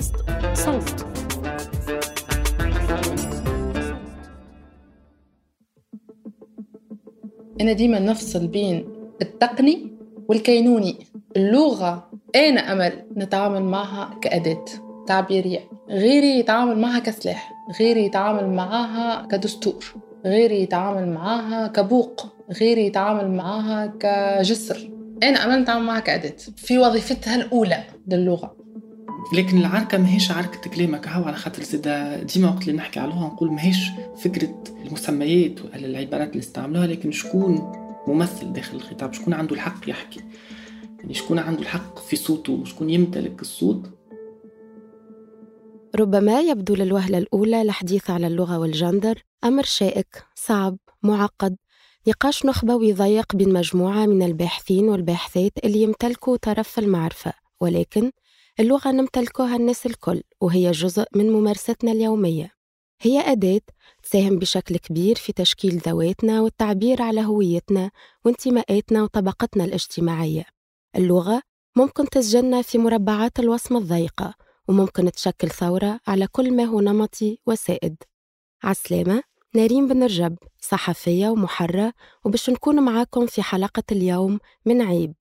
بودكاست صوت. أنا ديما نفصل بين التقني والكينوني. اللغة أنا أمل نتعامل معها كأداة تعبيرية. غيري يتعامل معها كسلاح. غيري يتعامل معها كدستور. غيري يتعامل معها كبوق. غيري يتعامل معها كجسر. أنا أمل نتعامل معها كأداة. في وظيفتها الأولى للغة. لكن العركة ماهيش عركة كلامك. هو على خاطر زاد ديما وقت اللي نحكي اللغة نقول ماهيش فكرة المسميات ولا العبارات اللي استعملوها لكن شكون ممثل داخل الخطاب؟ شكون عنده الحق يحكي؟ يعني شكون عنده الحق في صوته؟ شكون يمتلك الصوت؟ ربما يبدو للوهلة الأولى الحديث على اللغة والجندر أمر شائك صعب معقد. نقاش نخبوي ضيق بين مجموعة من الباحثين والباحثات اللي يمتلكوا طرف المعرفة ولكن اللغة نمتلكها الناس الكل وهي جزء من ممارستنا اليومية. هي أداة تساهم بشكل كبير في تشكيل ذواتنا والتعبير على هويتنا وانتماءاتنا وطبقتنا الاجتماعية. اللغة ممكن تسجلنا في مربعات الوصمة الضيقة وممكن تشكل ثورة على كل ما هو نمطي وسائد. عسلامة نارين بن رجب صحفية ومحرة وباش نكون معاكم في حلقة اليوم من عيب.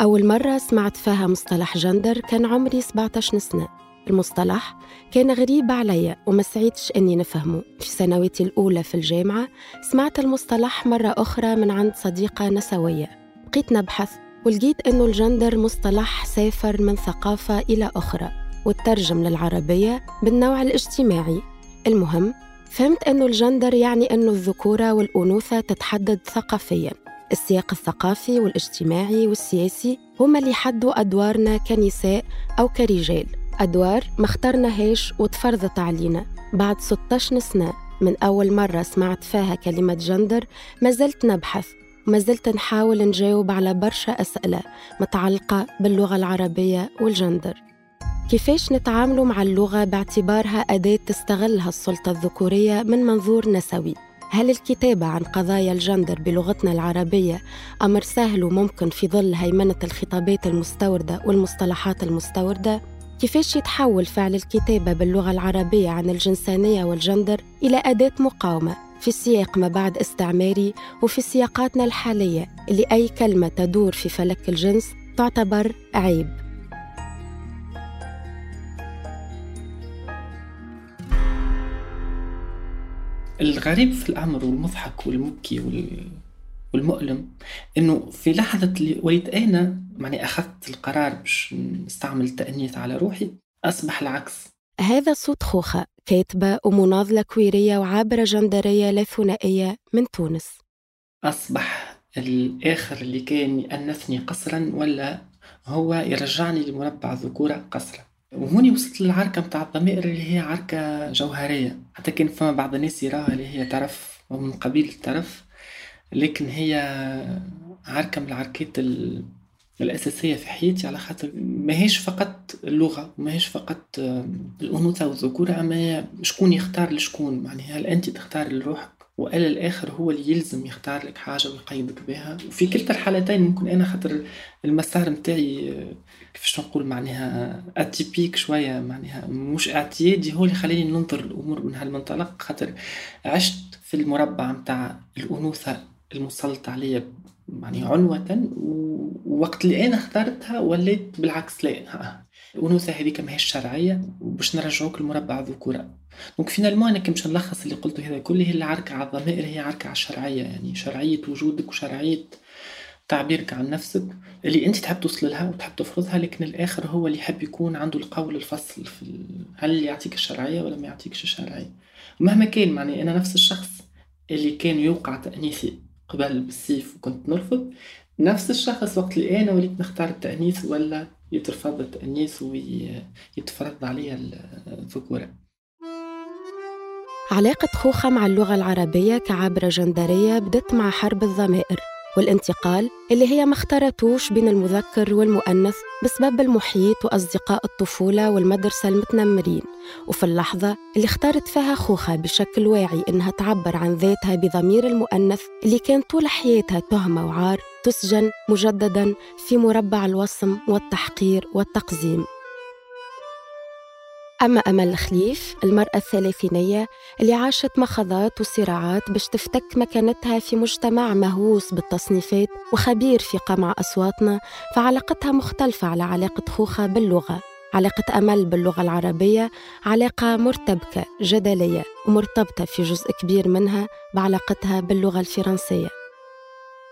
أول مرة سمعت فيها مصطلح جندر كان عمري 17 سنة. المصطلح كان غريب علي وما سعيتش أني نفهمه. في سنواتي الأولى في الجامعة سمعت المصطلح مرة أخرى من عند صديقة نسوية. بقيت نبحث ولقيت أنه الجندر مصطلح سافر من ثقافة إلى أخرى وترجم للعربية بالنوع الاجتماعي. المهم فهمت أنه الجندر يعني أنه الذكورة والأنوثة تتحدد ثقافياً. السياق الثقافي والاجتماعي والسياسي هما اللي يحدوا أدوارنا كنساء أو كرجال. أدوار ما اخترناهاش وتفرضت علينا. بعد 16 سنة من أول مرة سمعت فيها كلمة جندر ما زلت نبحث. وما زلت نحاول نجاوب على برشا أسئلة متعلقة باللغة العربية والجندر. كيفاش نتعاملوا مع اللغة باعتبارها أداة تستغلها السلطة الذكورية من منظور نسوي؟ هل الكتابة عن قضايا الجندر بلغتنا العربية أمر سهل وممكن في ظل هيمنة الخطابات المستوردة والمصطلحات المستوردة؟ كيفاش يتحول فعل الكتابة باللغة العربية عن الجنسانية والجندر إلى أداة مقاومة في سياق ما بعد استعماري وفي سياقاتنا الحالية اللي أي كلمة تدور في فلك الجنس تعتبر عيب الغريب في الأمر والمضحك والمبكي والمؤلم إنه في لحظة اللي وليت أنا معني أخذت القرار باش نستعمل التأنيث على روحي أصبح العكس. هذا صوت خوخة كاتبة ومناضلة كويرية وعابرة جندرية لا ثنائية من تونس. أصبح الآخر اللي كان يأنثني قصرا ولا هو يرجعني لمربع ذكورة قصرا. وهوني وصلت للعركة متاع الضمائر اللي هي عركة جوهرية. حتى كان فما بعض الناس يراها اللي هي طرف ومن قبيل الطرف لكن هي عركة من العركات الأساسية في حياتي على خاطر ماهيش فقط اللغة ماهيش فقط الأنوثة والذكورة أما شكون يختار لشكون. يعني هل أنت تختار لروحك. وإلا الآخر هو اللي يلزم يختار لك حاجة ويقيدك بها. وفي كلتا الحالتين ممكن أنا خاطر المسار متاعي كيفاش نقول معناها atypique شوية معناها مش اعتيادي هو اللي خلاني ننظر الأمور من هالمنطلق. خاطر عشت في المربع متاع الأنوثة المسلط عليا يعني عنوة ووقت اللي أنا اخترتها وليت بالعكس لا. الأنوثة هذيك ماهيش شرعية وباش نرجعوك لمربع الذكورة. donc finalement أنا كان باش نلخص اللي قلته هذا كله هي العركة على الضمائر هي عركة على الشرعية يعني شرعية وجودك وشرعية تعبيرك عن نفسك اللي أنت تحب توصل لها وتحب تفرضها لكن الآخر هو اللي يحب يكون عنده القول الفصل في هل يعطيك الشرعية ولا ما يعطيكش الشرعية. مهما كان معني أنا نفس الشخص اللي كان يوقع تأنيثي قبل بالسيف وكنت نرفض نفس الشخص وقت اللي أنا وليت نختار التأنيث ولا يترفض التانيث ويتفرض عليا الذكورة. علاقة خوخة مع اللغة العربية كعبرة جندرية بدت مع حرب الضمائر والانتقال اللي هي ما اختارتوش بين المذكر والمؤنث بسبب المحيط وأصدقاء الطفولة والمدرسة المتنمرين وفي اللحظة اللي اختارت فيها خوخة بشكل واعي إنها تعبر عن ذاتها بضمير المؤنث اللي كان طول حياتها تهمة وعار تسجن مجددا في مربع الوصم والتحقير والتقزيم. أما أمل الخليف المرأة الثلاثينية اللي عاشت مخاضات وصراعات باش تفتك مكانتها في مجتمع مهووس بالتصنيفات وخبير في قمع أصواتنا فعلاقتها مختلفة على علاقة خوخة باللغة علاقة أمل باللغة العربية علاقة مرتبكة جدلية ومرتبطة في جزء كبير منها بعلاقتها باللغة الفرنسية.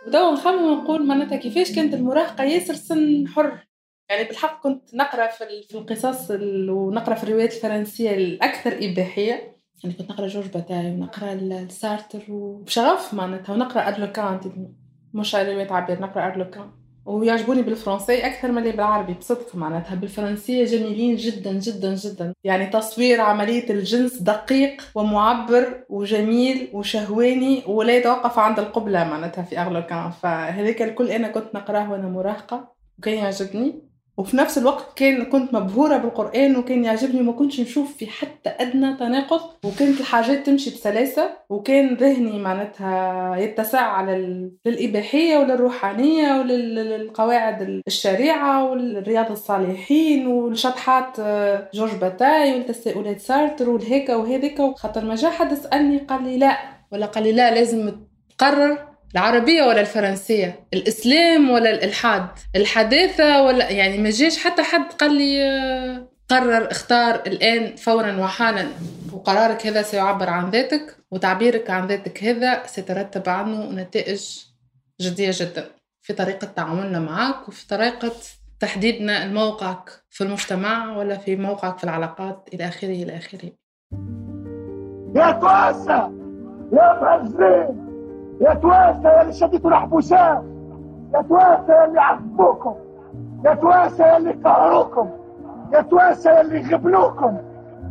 ودو نخمم ونقول معناتها كيفاش كانت المراهقة ياسر سن حر؟ يعني بالحق كنت نقرأ في القصص ونقرأ في الروايات الفرنسية الأكثر إباحية. يعني كنت نقرأ جورج باتاي ونقرأ سارتر وبشغف معناتها. ونقرأ Harlequin مش روايات عبير نقرأ Harlequin. ويعجبوني بالفرنسي أكثر من اللي بالعربي بصدق معناتها. بالفرنسية جميلين جدا جدا جدا. يعني تصوير عملية الجنس دقيق ومعبر وجميل وشهواني ولا يتوقف عند القبلة معناتها في Harlequin فهذاك الكل أنا كنت نقراه وأنا مراهقة وكان يعجبني. وفي نفس الوقت كان كنت مبهورة بالقرآن وكان يعجبني وما كنتش نشوف في حتى أدنى تناقض. وكانت الحاجات تمشي بسلاسة وكان ذهني معناتها يتسع على للإباحية وللروحانية وللقواعد الشريعة والرياض الصالحين والشطحات آه، جورج باتاي وتساؤلات سارتر والهيكا وهذيك خاطر ما جا حد سألني قال لي لا. ولا قال لي لا لازم تقرر العربية ولا الفرنسية؟ الإسلام ولا الإلحاد؟ الحداثة ولا يعني ما جاش حتى حد قال لي آه، قرر اختار الآن فورا وحالا. وقرارك هذا سيعبر عن ذاتك وتعبيرك عن ذاتك هذا سيترتب عنه نتائج جدية جدا. في طريقة تعاملنا معك وفي طريقة تحديدنا موقعك في المجتمع ولا في موقعك في العلاقات إلى آخره إلى آخره. يا توسع يا مهزين يا تواسى يا اللي شديتوا الحبوسات يا تواسى يا اللي عذبوكم. يا تواسى يا اللي قهروكم يا تواسى يا اللي غبنوكم.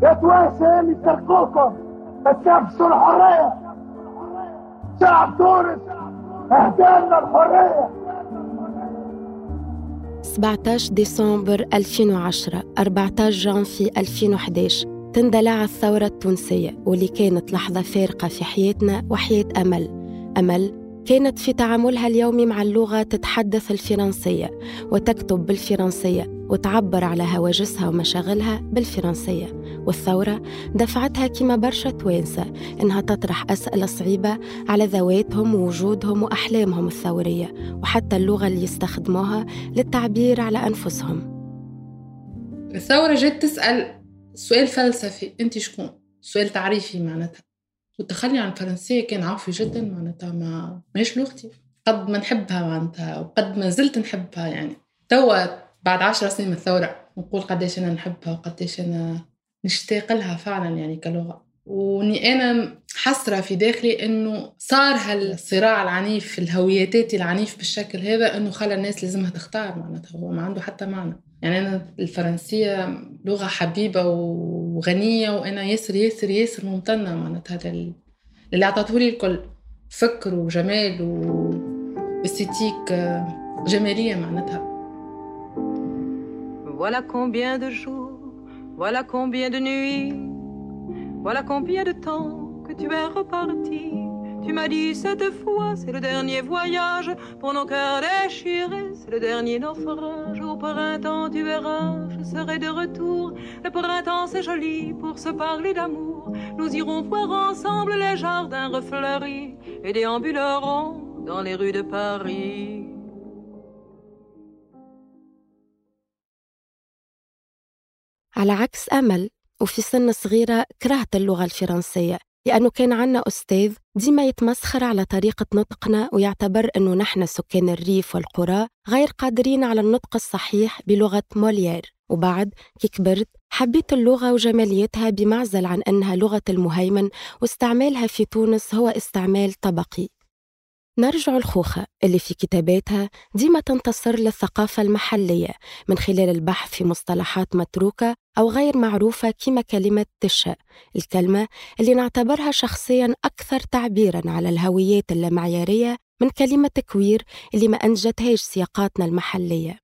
يا تواسى يا اللي سرقوكم. استنفسوا الحرية. شعب تونس اهدالنا الحرية. 17 ديسمبر 2010 14 جانفي 2011 تندلع الثورة التونسية واللي كانت لحظة فارقة في حياتنا وحياة أمل. أمل كانت في تعاملها اليومي مع اللغة تتحدث الفرنسية وتكتب بالفرنسية وتعبر على هواجسها ومشاغلها بالفرنسية. والثورة دفعتها كما برشا توانسة إنها تطرح أسئلة صعيبة على ذواتهم ووجودهم وأحلامهم الثورية وحتى اللغة اللي يستخدموها للتعبير على أنفسهم. الثورة جت تسأل سؤال فلسفي أنت شكون؟ سؤال تعريفي معناتها. والتخلي عن الفرنسية كان عفوي جدا معناتها ما ماهيش لغتي. قد ما نحبها معناتها وقد ما زلت نحبها يعني. توا بعد عشر سنين من الثورة نقول قديش أنا نحبها وقديش أنا نشتاق لها فعلا يعني كلغة. وإني أنا حسرة في داخلي إنه صار هالصراع العنيف في الهوياتات العنيف بالشكل هذا إنه خلى الناس لازمها تختار معناتها. هو ما عنده حتى معنى. يعني أنا الفرنسية لغة حبيبة وغنية وأنا ياسر ياسر ياسر ممتنة معناتها لل... اللي عطاته لي الكل فكر وجمال واستيتيك جمالية معناتها Voilà combien de jours, voilà combien de nuits, voilà combien de temps que tu es reparti. Tu m'as dit cette fois, c'est le dernier voyage pour nos cœurs déchirés, c'est le dernier naufrage. Au printemps, tu verras, je serai de retour. Le printemps, c'est joli pour se parler d'amour. Nous irons voir ensemble les jardins refleuris et déambulerons dans les rues de Paris. على عكس أمل وفي سن صغيرة كرهت اللغة الفرنسية لأنه كان عنا أستاذ ديما يتمسخر على طريقة نطقنا ويعتبر أنه نحن سكان الريف والقرى غير قادرين على النطق الصحيح بلغة موليير. وبعد كي كبرت حبيت اللغة وجماليتها بمعزل عن أنها لغة المهيمن واستعمالها في تونس هو استعمال طبقي. نرجع الخوخة اللي في كتاباتها ديما تنتصر للثقافة المحلية من خلال البحث في مصطلحات متروكة أو غير معروفة كما كلمة تشأ الكلمة اللي نعتبرها شخصيا أكثر تعبيرا على الهويات اللامعيارية من كلمة كوير اللي ما أنجتهاش سياقاتنا المحلية.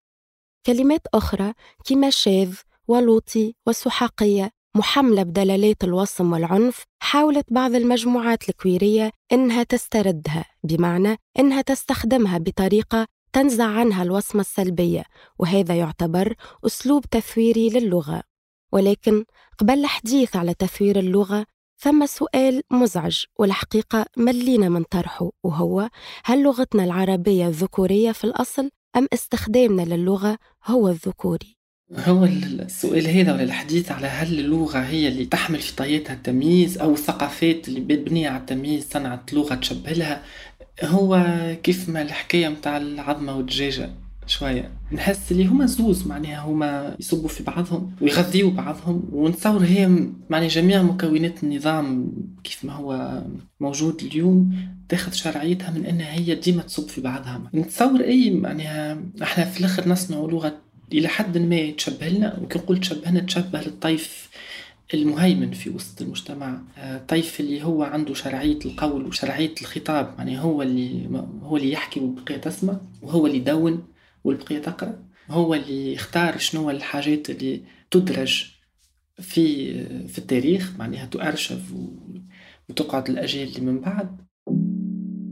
كلمات أخرى كما شاذ ولوطي وسحاقية محملة بدلالات الوصم والعنف حاولت بعض المجموعات الكويرية إنها تستردها بمعنى إنها تستخدمها بطريقة تنزع عنها الوصمة السلبية وهذا يعتبر أسلوب تثويري للغة. ولكن قبل الحديث على تثوير اللغة ثم سؤال مزعج والحقيقة ملينا من طرحه وهو هل لغتنا العربية ذكورية في الأصل أم استخدامنا للغة هو الذكوري؟ هو السؤال هذا ولا الحديث على هل اللغة هي اللي تحمل في طياتها التمييز أو الثقافات اللي مبنية على التمييز صنعت لغة تشبه لها هو كيف ما الحكاية متاع العظمة والدجاجة شوية. نحس اللي هما زوز معناها هما يصبوا في بعضهم ويغذيوا بعضهم ونتصور هي معني جميع مكونات النظام كيف ما هو موجود اليوم تاخذ شرعيتها من إنها هي ديما تصب في بعضها. نتصور أي معناها إحنا في الآخر نصنع لغة إلى حد ما تشبه لنا وكي نقول تشبهنا تشبه للطيف المهيمن في وسط المجتمع. الطيف اللي هو عنده شرعية القول وشرعية الخطاب يعني هو اللي هو اللي يحكي والبقية تسمع وهو اللي يدون. والبقية تقرأ هو اللي يختار شنو الحاجات اللي تدرج في في التاريخ معناها تؤرشف وتقعد الأجيال اللي من بعد.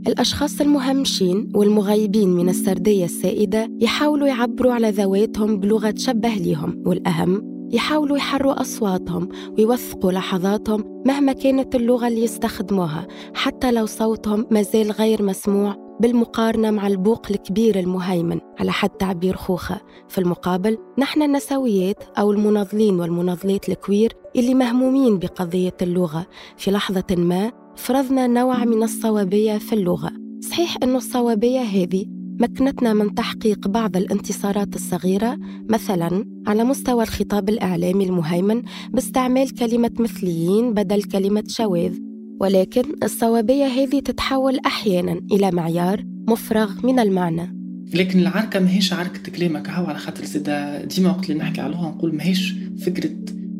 الأشخاص المهمشين والمغيبين من السردية السائدة يحاولوا يعبروا على ذواتهم بلغة تشبه ليهم والأهم يحاولوا يحروا أصواتهم ويوثقوا لحظاتهم مهما كانت اللغة اللي يستخدموها حتى لو صوتهم مازال غير مسموع. بالمقارنة مع البوق الكبير المهيمن على حد تعبير خوخة. في المقابل نحن النسويات أو المناضلين والمناضلات الكوير اللي مهمومين بقضية اللغة. في لحظة ما فرضنا نوع من الصوابية في اللغة. صحيح أن الصوابية هذه مكنتنا من تحقيق بعض الانتصارات الصغيرة مثلا على مستوى الخطاب الإعلامي المهيمن باستعمال كلمة مثليين بدل كلمة شواذ. ولكن الصوابية هذه تتحول أحيانا إلى معيار مفرغ من المعنى. لكن العركة ماهيش عركة كلامك هو على خاطر زيدا ديما وقت اللي نحكي عليها نقول ماهيش فكرة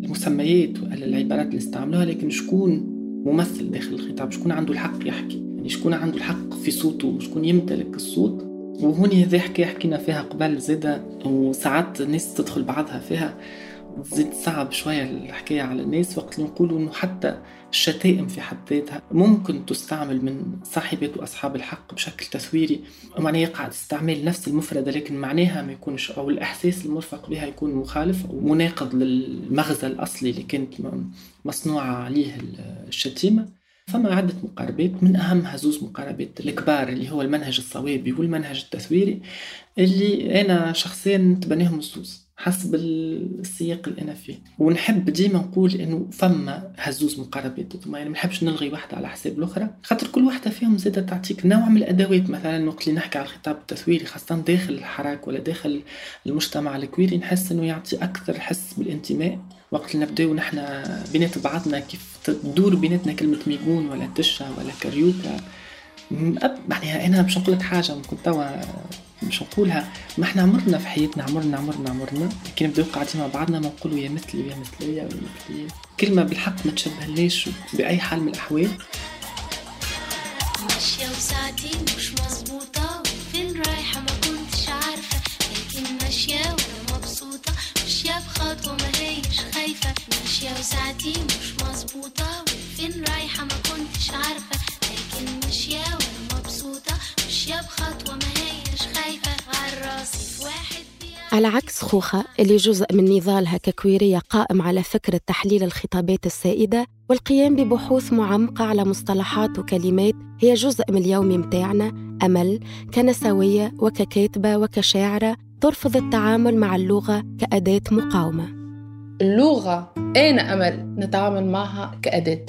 المسميات ولا العبارات اللي استعملوها لكن شكون ممثل داخل الخطاب؟ شكون عنده الحق يحكي؟ يعني شكون عنده الحق في صوته؟ شكون يمتلك الصوت؟ وهوني هذه حكاية حكينا فيها قبل زيدا وساعات الناس تدخل بعضها فيها. تزيد صعب شوية الحكاية على الناس وقت اللي نقولوا إنه حتى الشتائم في حد ذاتها ممكن تستعمل من صاحبات وأصحاب الحق بشكل تثويري معناه يقع استعمال نفس المفردة لكن معناها ما يكونش أو الإحساس المرفق بها يكون مخالف أو مناقض للمغزى الأصلي اللي كانت مصنوعة عليه الشتيمة. فما عدة مقاربات من أهمها زوز مقاربات الكبار اللي هو المنهج الصوابي والمنهج التثويري اللي أنا شخصيا نتبناهم الزوز. حسب السياق اللي أنا فيه. ونحب ديما نقول إنه فما هزوز مقاربات يعني ما نحبش نلغي واحدة على حساب الأخرى. خاطر كل واحدة فيهم زادة تعطيك نوع من الأدوات. مثلا وقت اللي نحكي على الخطاب التثويري خاصة داخل الحراك ولا داخل المجتمع الكويري نحس إنه يعطي أكثر حس بالانتماء. وقت اللي نبداو نحن بينات بعضنا كيف تدور بيناتنا كلمة ميمون ولا تشا ولا كاريوكا. يعني أنا باش نقول لك حاجة كنت توا مش نقولها. ما إحنا عمرنا في حياتنا عمرنا عمرنا عمرنا كي نبداو قاعدين مع بعضنا ما نقولوا يا مثلي يا مثلية ولا مثلية كلمة بالحق ما تشبهليش بأي حال من الأحوال. ماشية وساعتي مش مظبوطة وفين رايحة ما كنتش عارفة. لكن ماشية بخطوة ما هيش خايفة. ماشية وساعتي مش مظبوطة وفين رايحة ما كنتش عارفة. لكن ماشية وأنا ماشية بخطوة ما هيش خايفة في واحد على عكس خوخة اللي جزء من نضالها ككويرية قائم على فكرة تحليل الخطابات السائدة والقيام ببحوث معمقة على مصطلحات وكلمات هي جزء من اليوم متاعنا أمل كنسوية وككاتبة وكشاعرة ترفض التعامل مع اللغة كأداة مقاومة. اللغة أنا أمل؟ نتعامل معها كأداة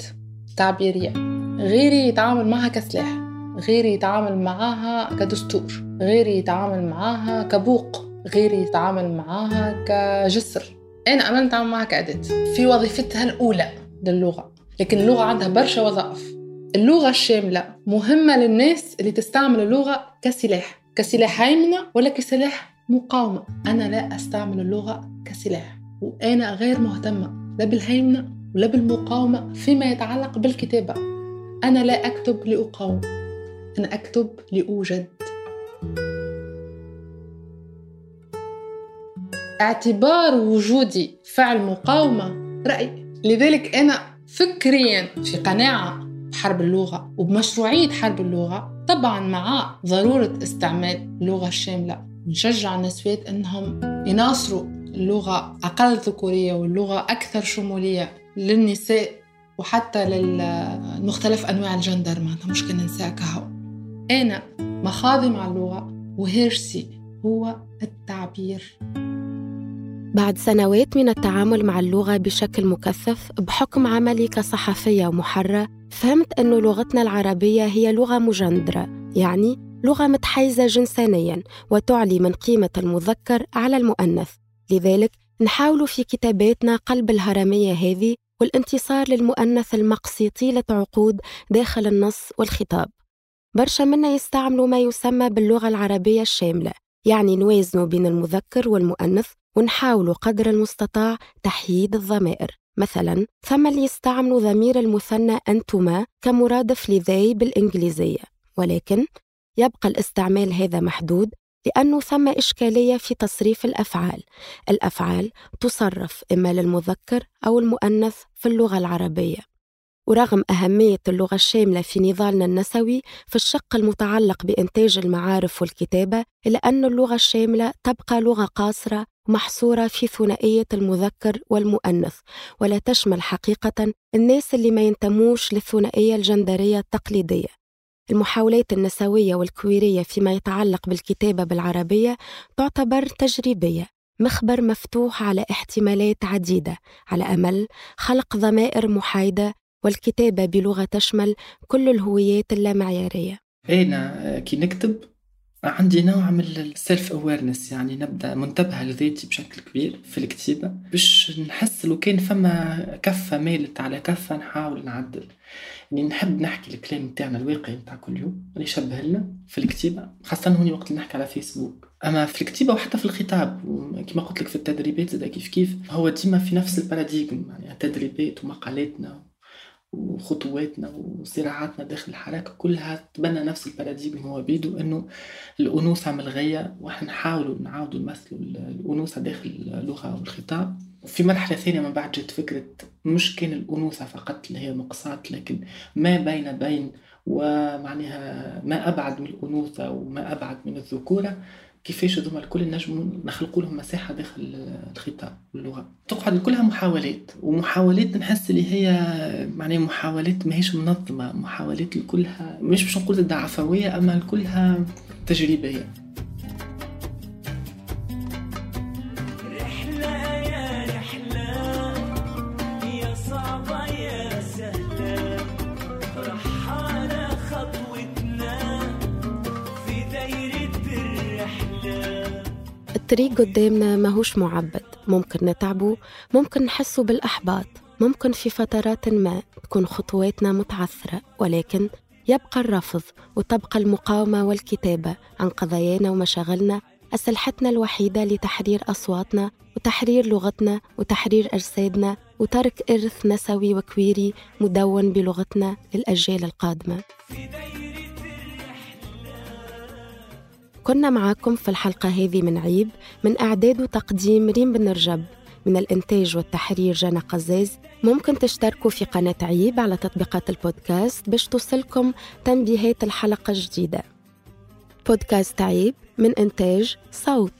تعبيرية غيري يتعامل معها كسلاح. غيري يتعامل معاها كدستور غيري يتعامل معاها كبوق غيري يتعامل معاها كجسر. أنا أمل نتعامل معاها كأداة في وظيفتها الأولى للغة لكن اللغة عندها برشا وظائف. اللغة الشاملة مهمة للناس اللي تستعمل اللغة كسلاح كسلاح هيمنة ولا كسلاح مقاومة. أنا لا أستعمل اللغة كسلاح وأنا غير مهتمة لا بالهيمنة ولا بالمقاومة فيما يتعلق بالكتابة. أنا لا أكتب لأقاوم. أنا أكتب لأوجد. اعتبار وجودي فعل مقاومة. رأي. لذلك أنا فكريا في قناعة بحرب اللغة وبمشروعية حرب اللغة طبعا مع ضرورة استعمال اللغة الشاملة. نشجع النسوات أنهم يناصروا اللغة أقل ذكورية واللغة أكثر شمولية للنساء وحتى للمختلف أنواع الجندر معناتها مش كان نساء كهو أنا مخاضي مع اللغة وهرسي هو التعبير. بعد سنوات من التعامل مع اللغة بشكل مكثف بحكم عملي كصحفية ومحرة فهمت أن لغتنا العربية هي لغة مجندرة يعني لغة متحيزة جنسانيا وتعلي من قيمة المذكر على المؤنث. لذلك نحاول في كتاباتنا قلب الهرمية هذه والانتصار للمؤنث المقصي طيلة عقود داخل النص والخطاب. برشا منا يستعملوا ما يسمى باللغة العربية الشاملة يعني نوازنوا بين المذكر والمؤنث ونحاولوا قدر المستطاع تحييد الضمائر. مثلا ثم اللي يستعملوا ضمير المثنى أنتما كمرادف لذي بالإنجليزية ولكن يبقى الاستعمال هذا محدود لأنه ثم إشكالية في تصريف الأفعال. الأفعال تصرف إما للمذكر أو المؤنث في اللغة العربية. ورغم أهمية اللغة الشاملة في نضالنا النسوي في الشق المتعلق بإنتاج المعارف والكتابة إلا أن اللغة الشاملة تبقى لغة قاصرة محصورة في ثنائية المذكر والمؤنث. ولا تشمل حقيقة الناس اللي ما ينتموش للثنائية الجندرية التقليدية. المحاولات النسوية والكويرية فيما يتعلق بالكتابة بالعربية تعتبر تجريبية مخبر مفتوح على احتمالات عديدة. على أمل خلق ضمائر محايدة والكتابة بلغة تشمل كل الهويات اللامعيارية. أنا كي نكتب عندي نوع من ال self-awareness يعني نبدأ منتبهه لذاتي بشكل كبير في الكتيبة باش نحس لو كان فما كفة مالت على كفة نحاول نعدل. يعني نحب نحكي الكلام نتاعنا الواقعي نتاع كل يوم اللي يشبه لنا في الكتيبة خاصة هوني وقت اللي نحكي على فيسبوك أما في الكتيبة وحتى في الخطاب كما قلت لك في التدريبات زاد كيف كيف هو ديما في نفس الباراديغم يعني التدريبات ومقالاتنا وخطواتنا وصراعاتنا داخل الحركة كلها تبنى نفس الباراديم هو بيدو إنه الأنوثة ملغية وإحنا نحاولوا نعاودوا نمثلوا الأنوثة داخل اللغة والخطاب في مرحلة ثانية من بعد جت فكرة مش كان الأنوثة فقط اللي هي مقصاة لكن ما بين بين ومعناها ما أبعد من الأنوثة وما أبعد من الذكورة. كيفاش هذوما الكل نجموا نخلقوا لهم مساحة داخل الخطاب واللغة. تقعد كلها محاولات ومحاولات نحس اللي هي معناها محاولات ماهيش منظمة محاولات كلها مش باش نقول عفويه أما كلها تجريبيه الطريق قدامنا ماهوش معبد. ممكن نتعبه ممكن نحسه بالأحباط. ممكن في فترات ما تكون خطواتنا متعثرة ولكن يبقى الرفض وتبقى المقاومة والكتابة عن قضايانا ومشاغلنا أسلحتنا الوحيدة لتحرير أصواتنا وتحرير لغتنا وتحرير أجسادنا وترك إرث نسوي وكويري مدون بلغتنا للأجيال القادمة. كنا معاكم في الحلقة هذه من عيب من إعداد وتقديم ريم بن رجب. من الإنتاج والتحرير جانا قزاز. ممكن تشتركوا في قناة عيب على تطبيقات البودكاست باش توصلكم تنبيهات الحلقة الجديدة. بودكاست عيب من إنتاج صوت.